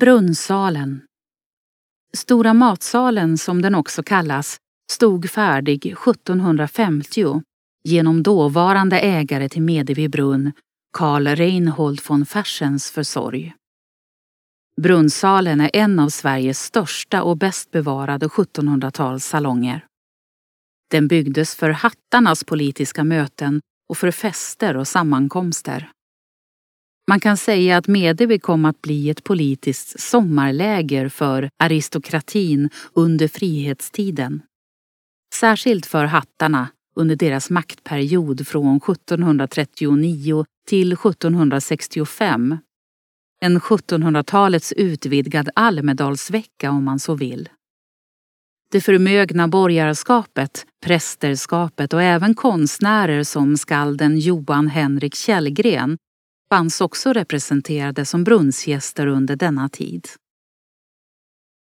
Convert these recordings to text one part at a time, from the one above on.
Brunnsalen Stora matsalen, som den också kallas, stod färdig 1750 genom dåvarande ägare till Medevi brunn, Karl Reinhold von Fersens försorg. Brunnsalen är en av Sveriges största och bäst bevarade 1700-talssalonger. Den byggdes för hattarnas politiska möten och för fester och sammankomster. Man kan säga att Medevi kom att bli ett politiskt sommarläger för aristokratin under frihetstiden. Särskilt för hattarna under deras maktperiod från 1739 till 1765. En 1700-talets utvidgad Almedalsvecka om man så vill. Det förmögna borgarskapet, prästerskapet och även konstnärer som skalden Johan Henrik Källgren fanns också representerade som brunnsgäster under denna tid.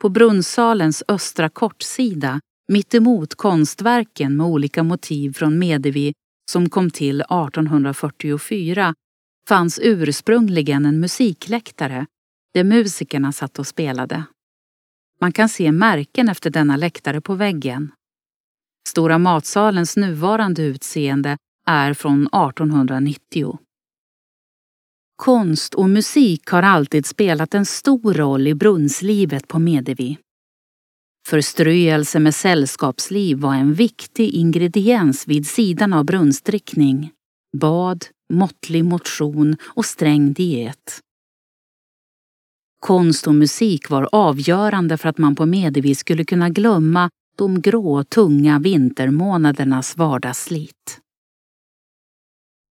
På brunnssalens östra kortsida, mittemot konstverken med olika motiv från Medevi som kom till 1844, fanns ursprungligen en musikläktare där musikerna satt och spelade. Man kan se märken efter denna läktare på väggen. Stora matsalens nuvarande utseende är från 1890. Konst och musik har alltid spelat en stor roll i brunnslivet på Medevi. Förströelse med sällskapsliv var en viktig ingrediens vid sidan av brunnsdrickning, bad, måttlig motion och sträng diet. Konst och musik var avgörande för att man på Medevi skulle kunna glömma de grå, tunga vintermånadernas vardagsslit.